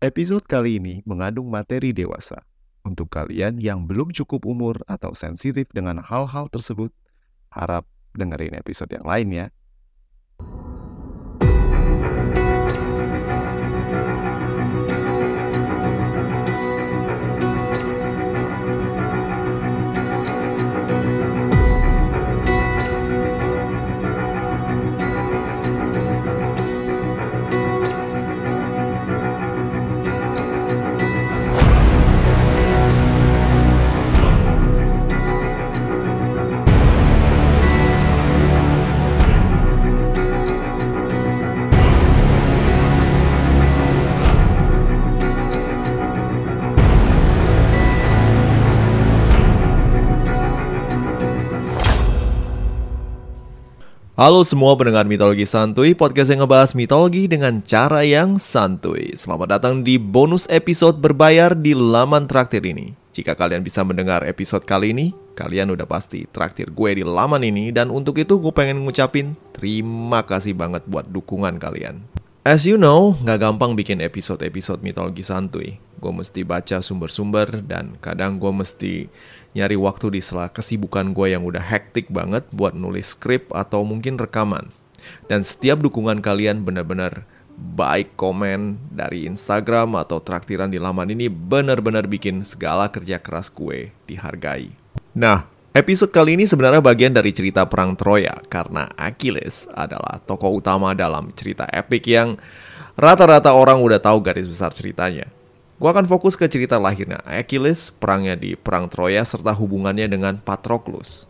Episode kali ini mengandung materi dewasa. Untuk kalian yang belum cukup umur atau sensitif dengan hal-hal tersebut, harap dengerin episode yang lain ya. Halo semua pendengar mitologi santuy, podcast yang ngebahas mitologi dengan cara yang santuy. Selamat datang di bonus episode berbayar di laman traktir ini. Jika kalian bisa mendengar episode kali ini, kalian udah pasti traktir gue di laman ini dan untuk itu gue pengen ngucapin terima kasih banget buat dukungan kalian. As you know, nggak gampang bikin episode-episode mitologi santuy. Gue mesti baca sumber-sumber dan kadang gue mesti nyari waktu di sela kesibukan gue yang udah hektik banget buat nulis skrip atau mungkin rekaman. Dan setiap dukungan kalian benar-benar baik komen dari Instagram atau traktiran di laman ini benar-benar bikin segala kerja keras gue dihargai. Nah, episode kali ini sebenarnya bagian dari cerita perang Troya karena Achilles adalah tokoh utama dalam cerita epic yang rata-rata orang udah tahu garis besar ceritanya. Gue akan fokus ke cerita lahirnya Achilles, perangnya di Perang Troya, serta hubungannya dengan Patroclus.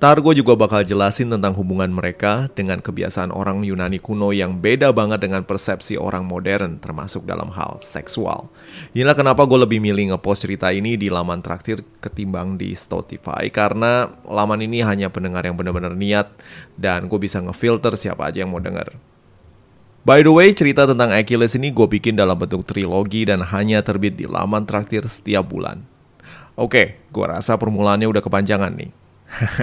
Ntar gue juga bakal jelasin tentang hubungan mereka dengan kebiasaan orang Yunani kuno yang beda banget dengan persepsi orang modern termasuk dalam hal seksual. Inilah kenapa gue lebih milih ngepost cerita ini di laman traktir ketimbang di Spotify karena laman ini hanya pendengar yang benar-benar niat dan gue bisa ngefilter siapa aja yang mau denger. By the way, cerita tentang Achilles ini gue bikin dalam bentuk trilogi dan hanya terbit di laman traktir setiap bulan. Oke, gue rasa permulaannya udah kepanjangan nih.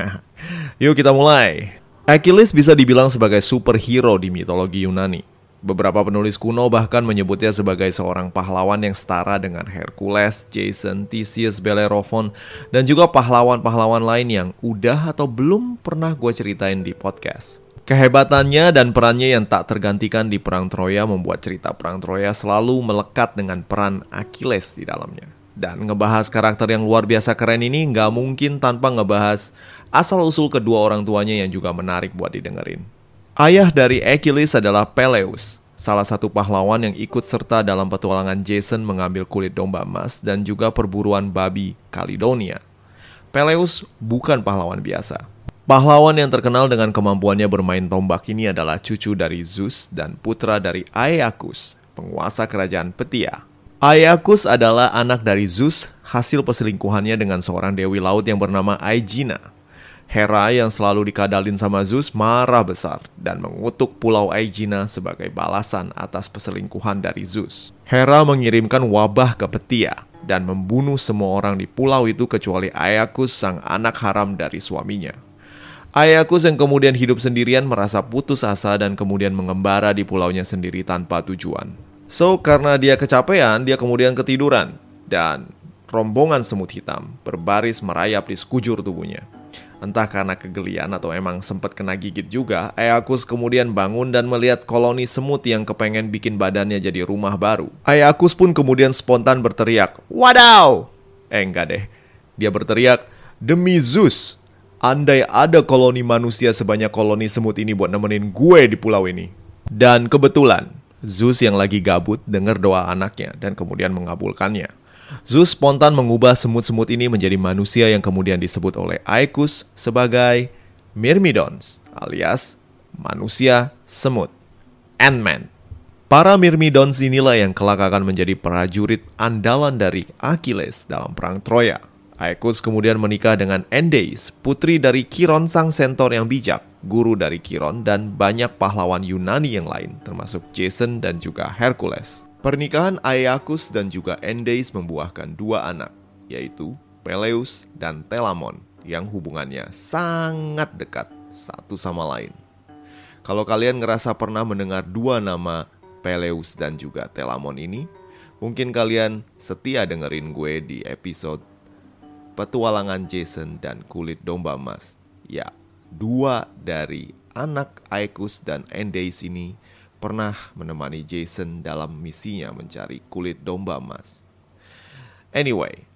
Yuk kita mulai. Achilles bisa dibilang sebagai superhero di mitologi Yunani. Beberapa penulis kuno bahkan menyebutnya sebagai seorang pahlawan yang setara dengan Hercules, Jason, Theseus, Bellerophon, dan juga pahlawan-pahlawan lain yang udah atau belum pernah gue ceritain di podcast. Kehebatannya dan perannya yang tak tergantikan di Perang Troya membuat cerita Perang Troya selalu melekat dengan peran Achilles di dalamnya. Dan ngebahas karakter yang luar biasa keren ini nggak mungkin tanpa ngebahas asal-usul kedua orang tuanya yang juga menarik buat didengerin. Ayah dari Achilles adalah Peleus, salah satu pahlawan yang ikut serta dalam petualangan Jason mengambil kulit domba emas dan juga perburuan babi Caledonia. Peleus bukan pahlawan biasa. Pahlawan yang terkenal dengan kemampuannya bermain tombak ini adalah cucu dari Zeus dan putra dari Aeacus, penguasa kerajaan Petia. Aeacus adalah anak dari Zeus hasil perselingkuhannya dengan seorang dewi laut yang bernama Aegina. Hera yang selalu dikadalin sama Zeus marah besar dan mengutuk pulau Aegina sebagai balasan atas perselingkuhan dari Zeus. Hera mengirimkan wabah ke Petia dan membunuh semua orang di pulau itu kecuali Aeacus sang anak haram dari suaminya. Ayakus yang kemudian hidup sendirian merasa putus asa dan kemudian mengembara di pulaunya sendiri tanpa tujuan. So, karena dia kecapean, dia kemudian ketiduran. Dan rombongan semut hitam berbaris merayap di sekujur tubuhnya. Entah karena kegelian atau emang sempat kena gigit juga, Ayakus kemudian bangun dan melihat koloni semut yang kepengen bikin badannya jadi rumah baru. Ayakus pun kemudian spontan berteriak, Wadaw! Eh enggak deh, dia berteriak, Demi Zeus, andai ada koloni manusia sebanyak koloni semut ini buat nemenin gue di pulau ini. Dan kebetulan, Zeus yang lagi gabut dengar doa anaknya dan kemudian mengabulkannya. Zeus spontan mengubah semut-semut ini menjadi manusia yang kemudian disebut oleh Aekus sebagai Myrmidons alias manusia semut. Ant-Man. Para Myrmidons inilah yang kelak akan menjadi prajurit andalan dari Achilles dalam perang Troya. Aekus kemudian menikah dengan Endeis, putri dari Kiron sang sentor yang bijak, guru dari Kiron dan banyak pahlawan Yunani yang lain, termasuk Jason dan juga Hercules. Pernikahan Aeacus dan juga Endeis membuahkan dua anak, yaitu Peleus dan Telamon, yang hubungannya sangat dekat satu sama lain. Kalau kalian ngerasa pernah mendengar dua nama Peleus dan juga Telamon ini, Mungkin kalian setia dengerin gue di episode Petualangan Jason dan Kulit Domba Emas. Ya, dua dari anak Aekus dan Endeis ini pernah menemani Jason dalam misinya mencari kulit domba emas. Anyway,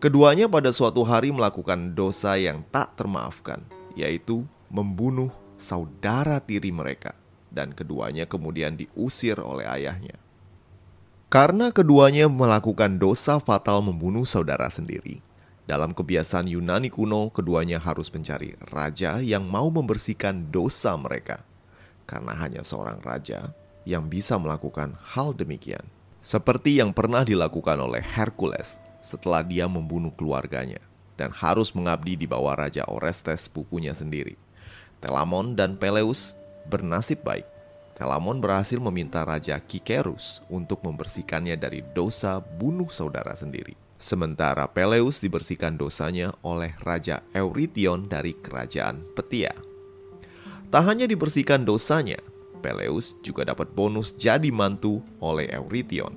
keduanya pada suatu hari melakukan dosa yang tak termaafkan, yaitu membunuh saudara tiri mereka, dan keduanya kemudian diusir oleh ayahnya. Karena keduanya melakukan dosa fatal membunuh saudara sendiri, dalam kebiasaan Yunani kuno, keduanya harus mencari raja yang mau membersihkan dosa mereka, karena hanya seorang raja yang bisa melakukan hal demikian, seperti yang pernah dilakukan oleh Hercules setelah dia membunuh keluarganya dan harus mengabdi di bawah Raja Orestes, pupunya sendiri. Telamon dan Peleus bernasib baik. Telamon berhasil meminta Raja Kikerus untuk membersihkannya dari dosa bunuh saudara sendiri. Sementara Peleus dibersihkan dosanya oleh Raja Eurytion dari kerajaan Petia. Tak hanya dibersihkan dosanya, Peleus juga dapat bonus jadi mantu oleh Eurytion.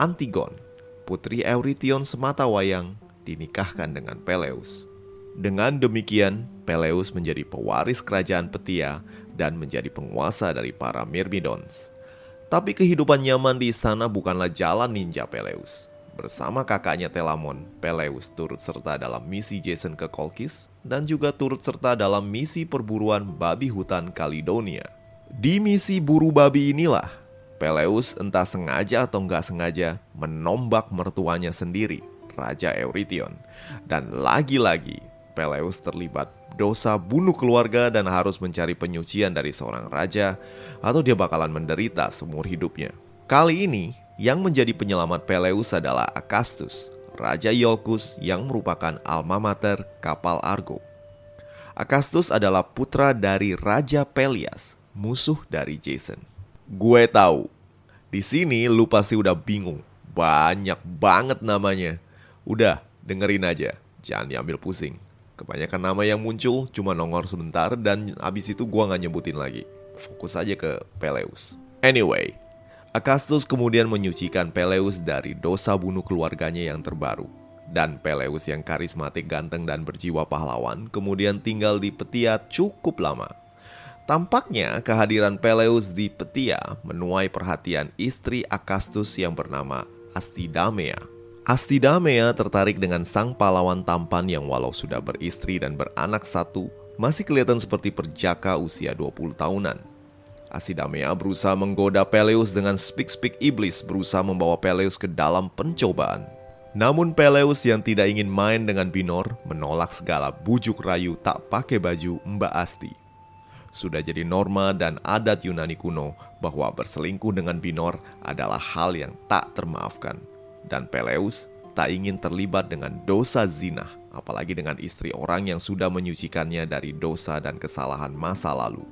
Antigon, putri Eurytion semata wayang, dinikahkan dengan Peleus. Dengan demikian, Peleus menjadi pewaris kerajaan Petia dan menjadi penguasa dari para Myrmidons. Tapi kehidupan nyaman di istana bukanlah jalan ninja Peleus. Bersama kakaknya Telamon, Peleus turut serta dalam misi Jason ke Kolkis dan juga turut serta dalam misi perburuan babi hutan Kalidonia. Di misi buru babi inilah, Peleus entah sengaja atau nggak sengaja menombak mertuanya sendiri, Raja Eurytion. Dan lagi-lagi, Peleus terlibat dosa bunuh keluarga dan harus mencari penyucian dari seorang raja atau dia bakalan menderita seumur hidupnya. Kali ini, yang menjadi penyelamat Peleus adalah Akastus, Raja Iolcus yang merupakan alma mater kapal Argo. Akastus adalah putra dari Raja Pelias, musuh dari Jason. Gue tahu, di sini lu pasti udah bingung. Banyak banget namanya. Udah, dengerin aja. Jangan diambil pusing. Kebanyakan nama yang muncul cuma nongol sebentar dan abis itu gua nggak nyebutin lagi. Fokus aja ke Peleus. Anyway, Akastus kemudian menyucikan Peleus dari dosa bunuh keluarganya yang terbaru. Dan Peleus yang karismatik ganteng dan berjiwa pahlawan kemudian tinggal di Petia cukup lama. Tampaknya kehadiran Peleus di Petia menuai perhatian istri Akastus yang bernama Astidamea. Astidamea tertarik dengan sang pahlawan tampan yang walau sudah beristri dan beranak satu, masih kelihatan seperti perjaka usia 20 tahunan. Asidamea berusaha menggoda Peleus dengan speak-speak iblis berusaha membawa Peleus ke dalam pencobaan. Namun Peleus yang tidak ingin main dengan Binor menolak segala bujuk rayu tak pakai baju Mbak Asti. Sudah jadi norma dan adat Yunani kuno bahwa berselingkuh dengan Binor adalah hal yang tak termaafkan. Dan Peleus tak ingin terlibat dengan dosa zina, apalagi dengan istri orang yang sudah menyucikannya dari dosa dan kesalahan masa lalu.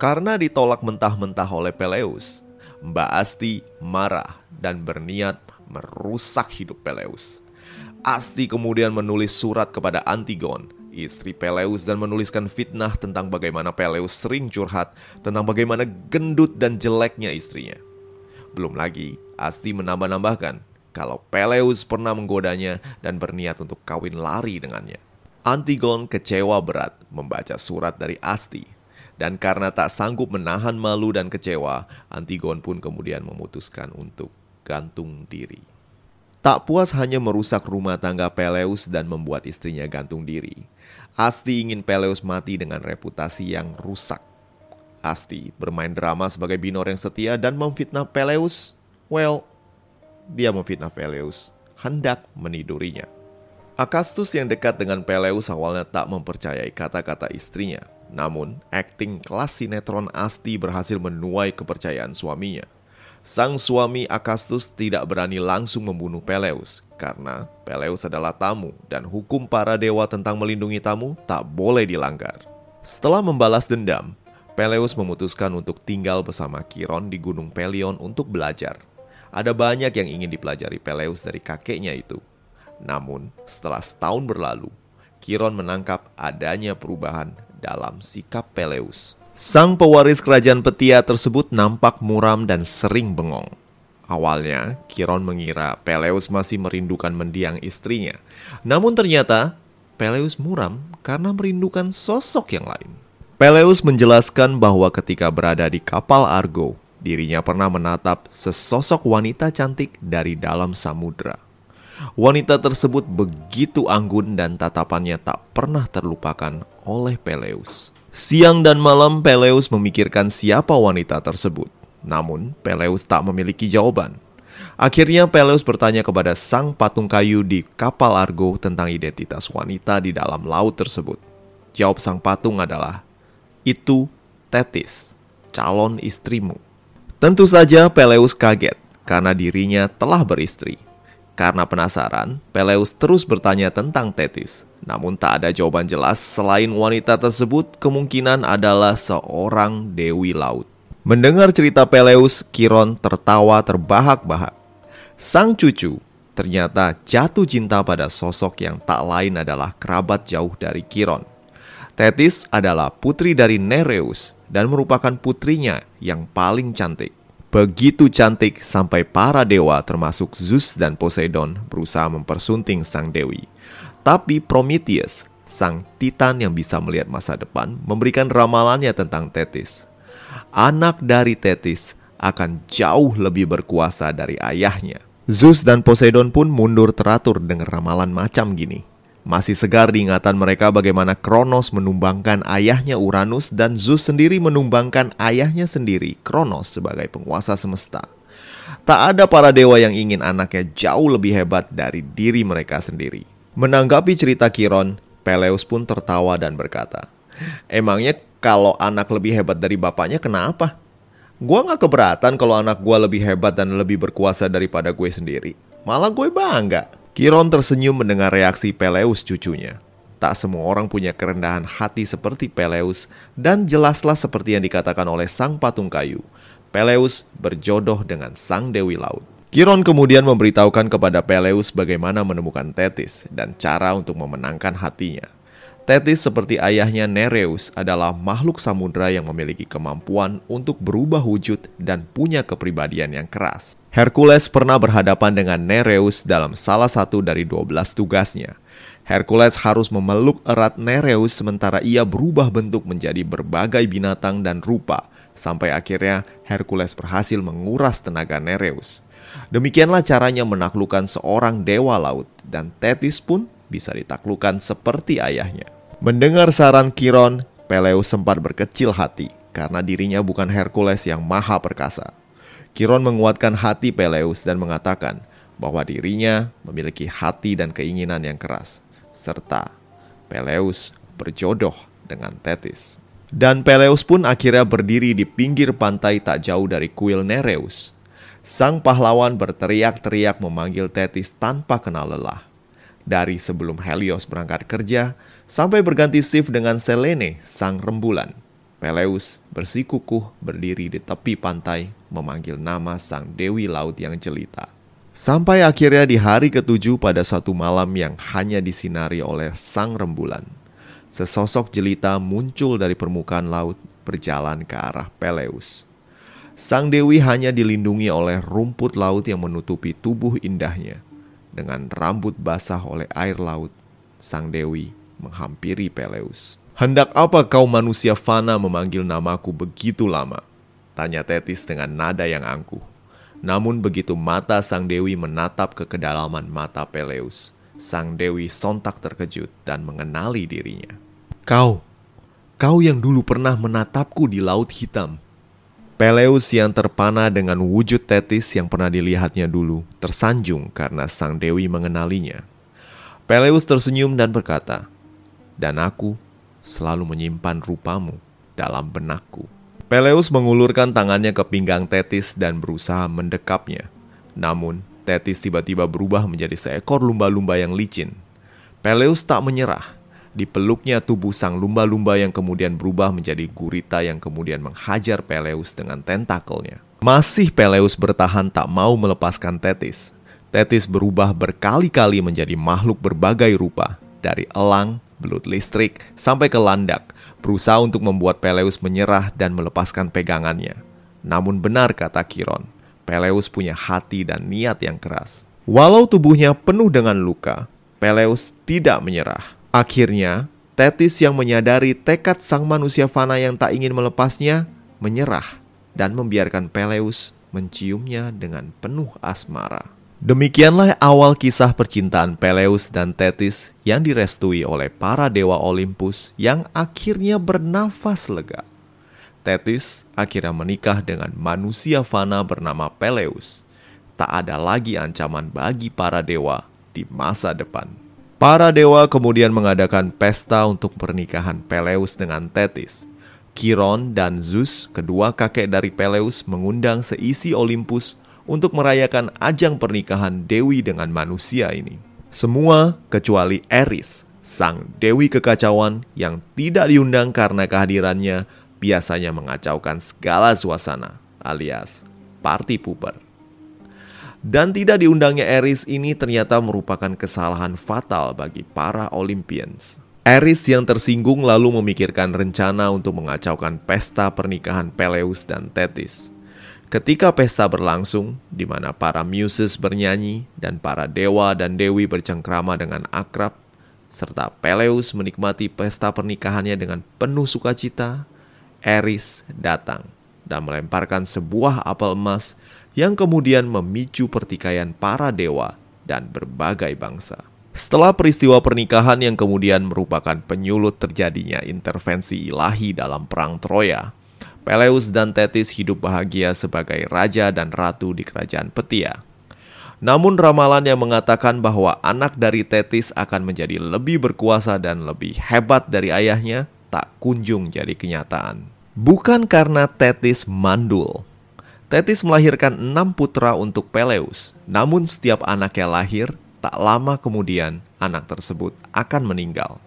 Karena ditolak mentah-mentah oleh Peleus, Mbak Asti marah dan berniat merusak hidup Peleus. Asti kemudian menulis surat kepada Antigon, istri Peleus dan menuliskan fitnah tentang bagaimana Peleus sering curhat tentang bagaimana gendut dan jeleknya istrinya. Belum lagi, Asti menambah-nambahkan kalau Peleus pernah menggodanya dan berniat untuk kawin lari dengannya. Antigon kecewa berat membaca surat dari Asti dan karena tak sanggup menahan malu dan kecewa, Antigon pun kemudian memutuskan untuk gantung diri. Tak puas hanya merusak rumah tangga Peleus dan membuat istrinya gantung diri. Asti ingin Peleus mati dengan reputasi yang rusak. Asti bermain drama sebagai binor yang setia dan memfitnah Peleus. Well, dia memfitnah Peleus, hendak menidurinya. Akastus yang dekat dengan Peleus awalnya tak mempercayai kata-kata istrinya. Namun, akting kelas sinetron Asti berhasil menuai kepercayaan suaminya. Sang suami Akastus tidak berani langsung membunuh Peleus karena Peleus adalah tamu dan hukum para dewa tentang melindungi tamu tak boleh dilanggar. Setelah membalas dendam, Peleus memutuskan untuk tinggal bersama Kiron di Gunung Pelion untuk belajar. Ada banyak yang ingin dipelajari Peleus dari kakeknya itu. Namun, setelah setahun berlalu, Kiron menangkap adanya perubahan dalam sikap Peleus. Sang pewaris kerajaan Petia tersebut nampak muram dan sering bengong. Awalnya, Kiron mengira Peleus masih merindukan mendiang istrinya. Namun ternyata, Peleus muram karena merindukan sosok yang lain. Peleus menjelaskan bahwa ketika berada di kapal Argo, dirinya pernah menatap sesosok wanita cantik dari dalam samudra. Wanita tersebut begitu anggun dan tatapannya tak pernah terlupakan oleh Peleus. Siang dan malam Peleus memikirkan siapa wanita tersebut. Namun, Peleus tak memiliki jawaban. Akhirnya Peleus bertanya kepada sang patung kayu di kapal Argo tentang identitas wanita di dalam laut tersebut. Jawab sang patung adalah, itu Tetis, calon istrimu. Tentu saja Peleus kaget karena dirinya telah beristri. Karena penasaran, Peleus terus bertanya tentang Tetis. Namun tak ada jawaban jelas selain wanita tersebut kemungkinan adalah seorang dewi laut. Mendengar cerita Peleus, Kiron tertawa terbahak-bahak. Sang cucu ternyata jatuh cinta pada sosok yang tak lain adalah kerabat jauh dari Kiron. Tetis adalah putri dari Nereus dan merupakan putrinya yang paling cantik. Begitu cantik sampai para dewa termasuk Zeus dan Poseidon berusaha mempersunting sang dewi. Tapi Prometheus, sang titan yang bisa melihat masa depan, memberikan ramalannya tentang Tetis anak dari Tetis akan jauh lebih berkuasa dari ayahnya. Zeus dan Poseidon pun mundur teratur dengan ramalan macam gini. Masih segar diingatan mereka bagaimana Kronos menumbangkan ayahnya Uranus dan Zeus sendiri menumbangkan ayahnya sendiri, Kronos sebagai penguasa semesta. Tak ada para dewa yang ingin anaknya jauh lebih hebat dari diri mereka sendiri. Menanggapi cerita Kiron, Peleus pun tertawa dan berkata, Emangnya kalau anak lebih hebat dari bapaknya kenapa? Gua gak keberatan kalau anak gua lebih hebat dan lebih berkuasa daripada gue sendiri. Malah gue bangga. Kiron tersenyum mendengar reaksi Peleus cucunya. Tak semua orang punya kerendahan hati seperti Peleus dan jelaslah seperti yang dikatakan oleh sang patung kayu. Peleus berjodoh dengan sang Dewi Laut. Kiron kemudian memberitahukan kepada Peleus bagaimana menemukan Tetis dan cara untuk memenangkan hatinya. Tetis seperti ayahnya Nereus adalah makhluk samudra yang memiliki kemampuan untuk berubah wujud dan punya kepribadian yang keras. Hercules pernah berhadapan dengan Nereus dalam salah satu dari 12 tugasnya. Hercules harus memeluk erat Nereus sementara ia berubah bentuk menjadi berbagai binatang dan rupa, sampai akhirnya Hercules berhasil menguras tenaga Nereus. Demikianlah caranya menaklukkan seorang dewa laut, dan Tetis pun bisa ditaklukkan seperti ayahnya. Mendengar saran Kiron, Peleus sempat berkecil hati karena dirinya bukan Hercules yang maha perkasa. Kiron menguatkan hati Peleus dan mengatakan bahwa dirinya memiliki hati dan keinginan yang keras, serta Peleus berjodoh dengan Tetis. Dan Peleus pun akhirnya berdiri di pinggir pantai tak jauh dari kuil Nereus. Sang pahlawan berteriak-teriak memanggil Tetis tanpa kenal lelah dari sebelum Helios berangkat kerja sampai berganti shift dengan Selene, sang rembulan. Peleus bersikukuh berdiri di tepi pantai memanggil nama sang dewi laut yang jelita. Sampai akhirnya di hari ketujuh pada suatu malam yang hanya disinari oleh sang rembulan. Sesosok jelita muncul dari permukaan laut berjalan ke arah Peleus. Sang dewi hanya dilindungi oleh rumput laut yang menutupi tubuh indahnya dengan rambut basah oleh air laut, sang dewi menghampiri Peleus. Hendak apa kau manusia fana memanggil namaku begitu lama? Tanya Tetis dengan nada yang angkuh. Namun begitu mata sang dewi menatap ke kedalaman mata Peleus, sang dewi sontak terkejut dan mengenali dirinya. Kau, kau yang dulu pernah menatapku di laut hitam, Peleus yang terpana dengan wujud tetis yang pernah dilihatnya dulu tersanjung karena sang dewi mengenalinya. Peleus tersenyum dan berkata, "Dan aku selalu menyimpan rupamu dalam benakku." Peleus mengulurkan tangannya ke pinggang Tetis dan berusaha mendekapnya. Namun, Tetis tiba-tiba berubah menjadi seekor lumba-lumba yang licin. Peleus tak menyerah Dipeluknya tubuh sang lumba-lumba yang kemudian berubah menjadi gurita yang kemudian menghajar Peleus dengan tentakelnya. Masih Peleus bertahan tak mau melepaskan Tetis. Tetis berubah berkali-kali menjadi makhluk berbagai rupa, dari elang, belut listrik, sampai ke landak, berusaha untuk membuat Peleus menyerah dan melepaskan pegangannya. Namun benar kata Kiron, Peleus punya hati dan niat yang keras. Walau tubuhnya penuh dengan luka, Peleus tidak menyerah. Akhirnya, Tetis yang menyadari tekad sang manusia fana yang tak ingin melepasnya, menyerah dan membiarkan Peleus menciumnya dengan penuh asmara. Demikianlah awal kisah percintaan Peleus dan Tetis yang direstui oleh para dewa Olympus yang akhirnya bernafas lega. Tetis akhirnya menikah dengan manusia fana bernama Peleus. Tak ada lagi ancaman bagi para dewa di masa depan. Para dewa kemudian mengadakan pesta untuk pernikahan Peleus dengan Tetis. Chiron dan Zeus, kedua kakek dari Peleus, mengundang seisi Olympus untuk merayakan ajang pernikahan Dewi dengan manusia ini. Semua kecuali Eris, sang Dewi kekacauan yang tidak diundang karena kehadirannya biasanya mengacaukan segala suasana alias party pooper. Dan tidak diundangnya Eris ini ternyata merupakan kesalahan fatal bagi para Olympians. Eris yang tersinggung lalu memikirkan rencana untuk mengacaukan pesta pernikahan Peleus dan Thetis. Ketika pesta berlangsung, di mana para muses bernyanyi dan para dewa dan dewi bercengkrama dengan akrab, serta Peleus menikmati pesta pernikahannya dengan penuh sukacita, Eris datang dan melemparkan sebuah apel emas yang kemudian memicu pertikaian para dewa dan berbagai bangsa. Setelah peristiwa pernikahan yang kemudian merupakan penyulut terjadinya intervensi ilahi dalam perang Troya, Peleus dan Thetis hidup bahagia sebagai raja dan ratu di kerajaan Petia. Namun ramalan yang mengatakan bahwa anak dari Thetis akan menjadi lebih berkuasa dan lebih hebat dari ayahnya tak kunjung jadi kenyataan. Bukan karena Tetis mandul. Tetis melahirkan enam putra untuk Peleus, namun setiap anaknya lahir, tak lama kemudian anak tersebut akan meninggal.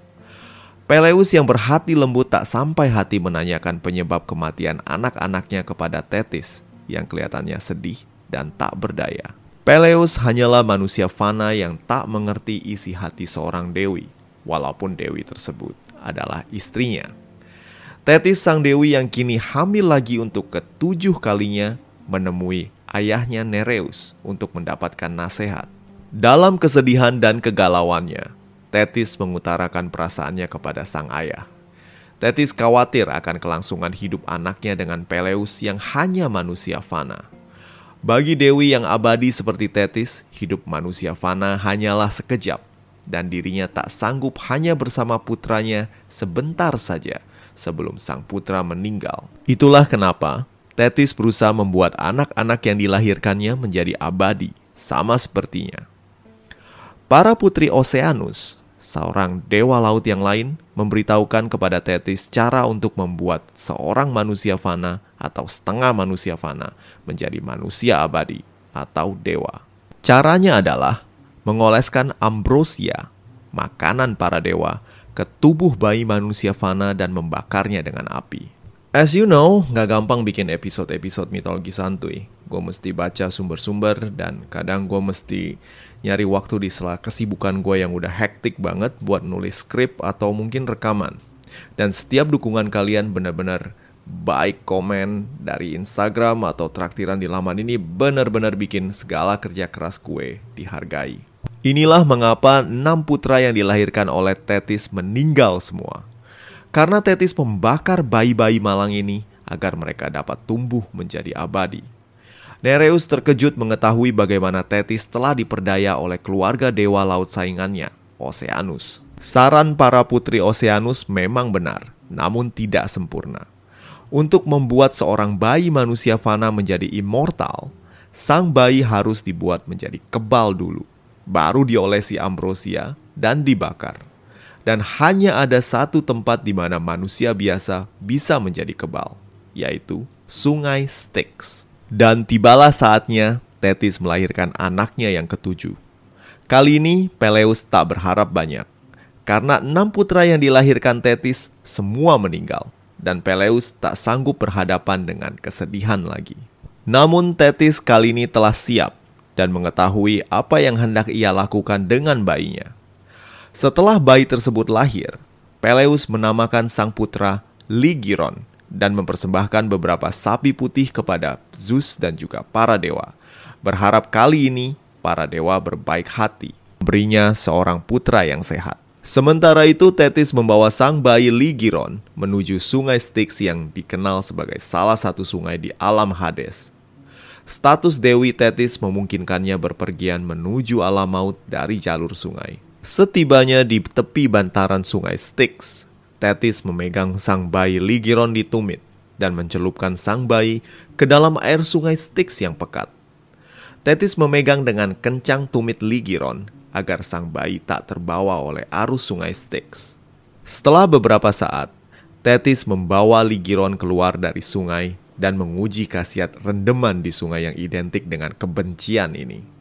Peleus yang berhati lembut tak sampai hati menanyakan penyebab kematian anak-anaknya kepada Tetis yang kelihatannya sedih dan tak berdaya. Peleus hanyalah manusia fana yang tak mengerti isi hati seorang dewi, walaupun dewi tersebut adalah istrinya. Tetis sang dewi yang kini hamil lagi untuk ketujuh kalinya menemui ayahnya Nereus untuk mendapatkan nasihat. Dalam kesedihan dan kegalauannya, Tetis mengutarakan perasaannya kepada sang ayah. Tetis khawatir akan kelangsungan hidup anaknya dengan Peleus yang hanya manusia fana. Bagi Dewi yang abadi seperti Tetis, hidup manusia fana hanyalah sekejap dan dirinya tak sanggup hanya bersama putranya sebentar saja sebelum sang putra meninggal. Itulah kenapa Tetis berusaha membuat anak-anak yang dilahirkannya menjadi abadi, sama sepertinya. Para putri Oceanus, seorang dewa laut yang lain, memberitahukan kepada Tetis cara untuk membuat seorang manusia fana atau setengah manusia fana menjadi manusia abadi atau dewa. Caranya adalah mengoleskan ambrosia, makanan para dewa, ke tubuh bayi manusia fana dan membakarnya dengan api. As you know, nggak gampang bikin episode-episode mitologi santuy. Gue mesti baca sumber-sumber dan kadang gue mesti nyari waktu di sela kesibukan gue yang udah hektik banget buat nulis skrip atau mungkin rekaman. Dan setiap dukungan kalian benar-benar baik komen dari Instagram atau traktiran di laman ini benar-benar bikin segala kerja keras gue dihargai. Inilah mengapa enam putra yang dilahirkan oleh Tetis meninggal semua. Karena Tetis membakar bayi-bayi malang ini agar mereka dapat tumbuh menjadi abadi. Nereus terkejut mengetahui bagaimana Tetis telah diperdaya oleh keluarga dewa laut saingannya, Oceanus. Saran para putri Oceanus memang benar, namun tidak sempurna. Untuk membuat seorang bayi manusia fana menjadi immortal, sang bayi harus dibuat menjadi kebal dulu, baru diolesi ambrosia dan dibakar. Dan hanya ada satu tempat di mana manusia biasa bisa menjadi kebal, yaitu Sungai Styx. Dan tibalah saatnya Tetis melahirkan anaknya yang ketujuh. Kali ini Peleus tak berharap banyak, karena enam putra yang dilahirkan Tetis semua meninggal dan Peleus tak sanggup berhadapan dengan kesedihan lagi. Namun Tetis kali ini telah siap dan mengetahui apa yang hendak ia lakukan dengan bayinya. Setelah bayi tersebut lahir, Peleus menamakan sang putra Ligiron dan mempersembahkan beberapa sapi putih kepada Zeus dan juga para dewa. Berharap kali ini para dewa berbaik hati, memberinya seorang putra yang sehat. Sementara itu, Tetis membawa sang bayi Ligiron menuju sungai Styx yang dikenal sebagai salah satu sungai di alam Hades. Status Dewi Tetis memungkinkannya berpergian menuju alam maut dari jalur sungai. Setibanya di tepi bantaran sungai Styx, Tetis memegang sang bayi Ligiron di tumit dan mencelupkan sang bayi ke dalam air sungai Styx yang pekat. Tetis memegang dengan kencang tumit Ligiron agar sang bayi tak terbawa oleh arus sungai Styx. Setelah beberapa saat, Tetis membawa Ligiron keluar dari sungai dan menguji khasiat rendeman di sungai yang identik dengan kebencian ini.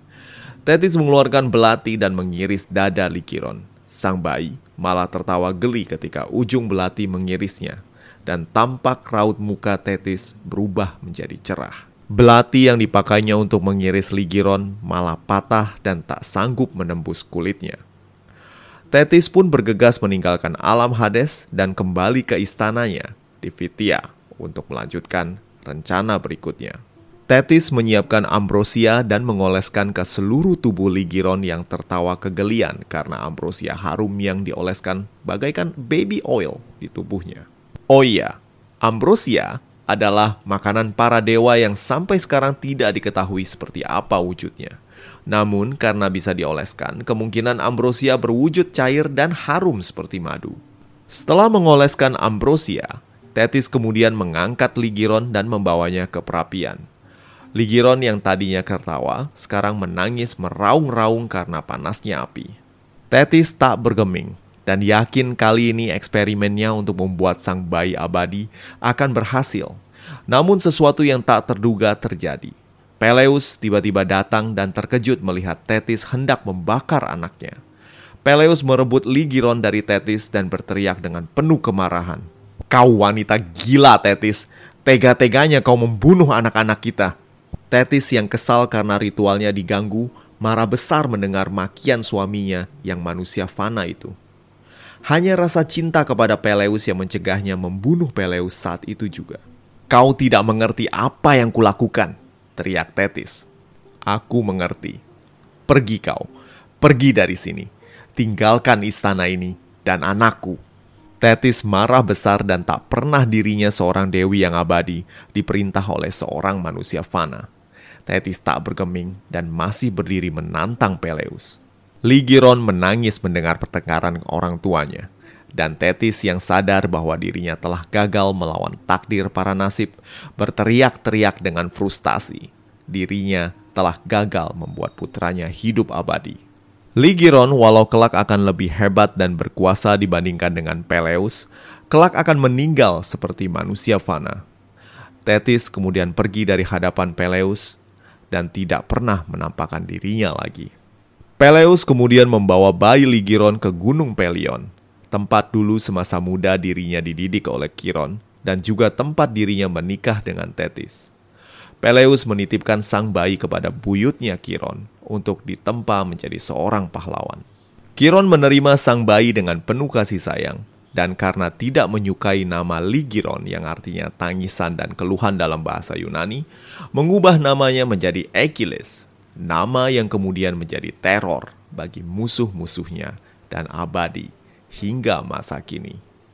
Tetis mengeluarkan belati dan mengiris dada Ligiron. Sang bayi malah tertawa geli ketika ujung belati mengirisnya, dan tampak raut muka Tetis berubah menjadi cerah. Belati yang dipakainya untuk mengiris Ligiron malah patah dan tak sanggup menembus kulitnya. Tetis pun bergegas meninggalkan alam Hades dan kembali ke istananya di Vitia untuk melanjutkan rencana berikutnya. Tetis menyiapkan ambrosia dan mengoleskan ke seluruh tubuh Ligiron yang tertawa kegelian karena ambrosia harum yang dioleskan bagaikan baby oil di tubuhnya. Oh iya, ambrosia adalah makanan para dewa yang sampai sekarang tidak diketahui seperti apa wujudnya. Namun karena bisa dioleskan, kemungkinan ambrosia berwujud cair dan harum seperti madu. Setelah mengoleskan ambrosia, Tetis kemudian mengangkat Ligiron dan membawanya ke perapian. Ligiron yang tadinya tertawa, sekarang menangis meraung-raung karena panasnya api. Tetis tak bergeming dan yakin kali ini eksperimennya untuk membuat sang bayi abadi akan berhasil. Namun sesuatu yang tak terduga terjadi. Peleus tiba-tiba datang dan terkejut melihat Tetis hendak membakar anaknya. Peleus merebut Ligiron dari Tetis dan berteriak dengan penuh kemarahan. Kau wanita gila Tetis, tega-teganya kau membunuh anak-anak kita. Tetis yang kesal karena ritualnya diganggu, marah besar mendengar makian suaminya yang manusia fana itu. Hanya rasa cinta kepada Peleus yang mencegahnya membunuh Peleus saat itu juga. Kau tidak mengerti apa yang kulakukan, teriak Tetis. Aku mengerti. Pergi kau, pergi dari sini. Tinggalkan istana ini dan anakku. Tetis marah besar dan tak pernah dirinya seorang dewi yang abadi diperintah oleh seorang manusia fana. Tetis tak bergeming dan masih berdiri menantang Peleus. Ligiron menangis mendengar pertengkaran orang tuanya, dan Tetis yang sadar bahwa dirinya telah gagal melawan takdir para nasib, berteriak-teriak dengan frustasi. Dirinya telah gagal membuat putranya hidup abadi. Ligiron walau kelak akan lebih hebat dan berkuasa dibandingkan dengan Peleus, kelak akan meninggal seperti manusia fana. Tetis kemudian pergi dari hadapan Peleus dan tidak pernah menampakkan dirinya lagi. Peleus kemudian membawa bayi Ligiron ke Gunung Pelion, tempat dulu semasa muda dirinya dididik oleh Kiron dan juga tempat dirinya menikah dengan Tetis. Peleus menitipkan sang bayi kepada buyutnya Kiron untuk ditempa menjadi seorang pahlawan. Kiron menerima sang bayi dengan penuh kasih sayang, dan karena tidak menyukai nama Ligiron yang artinya tangisan dan keluhan dalam bahasa Yunani, mengubah namanya menjadi Achilles nama yang kemudian menjadi teror bagi musuh-musuhnya dan abadi hingga masa kini.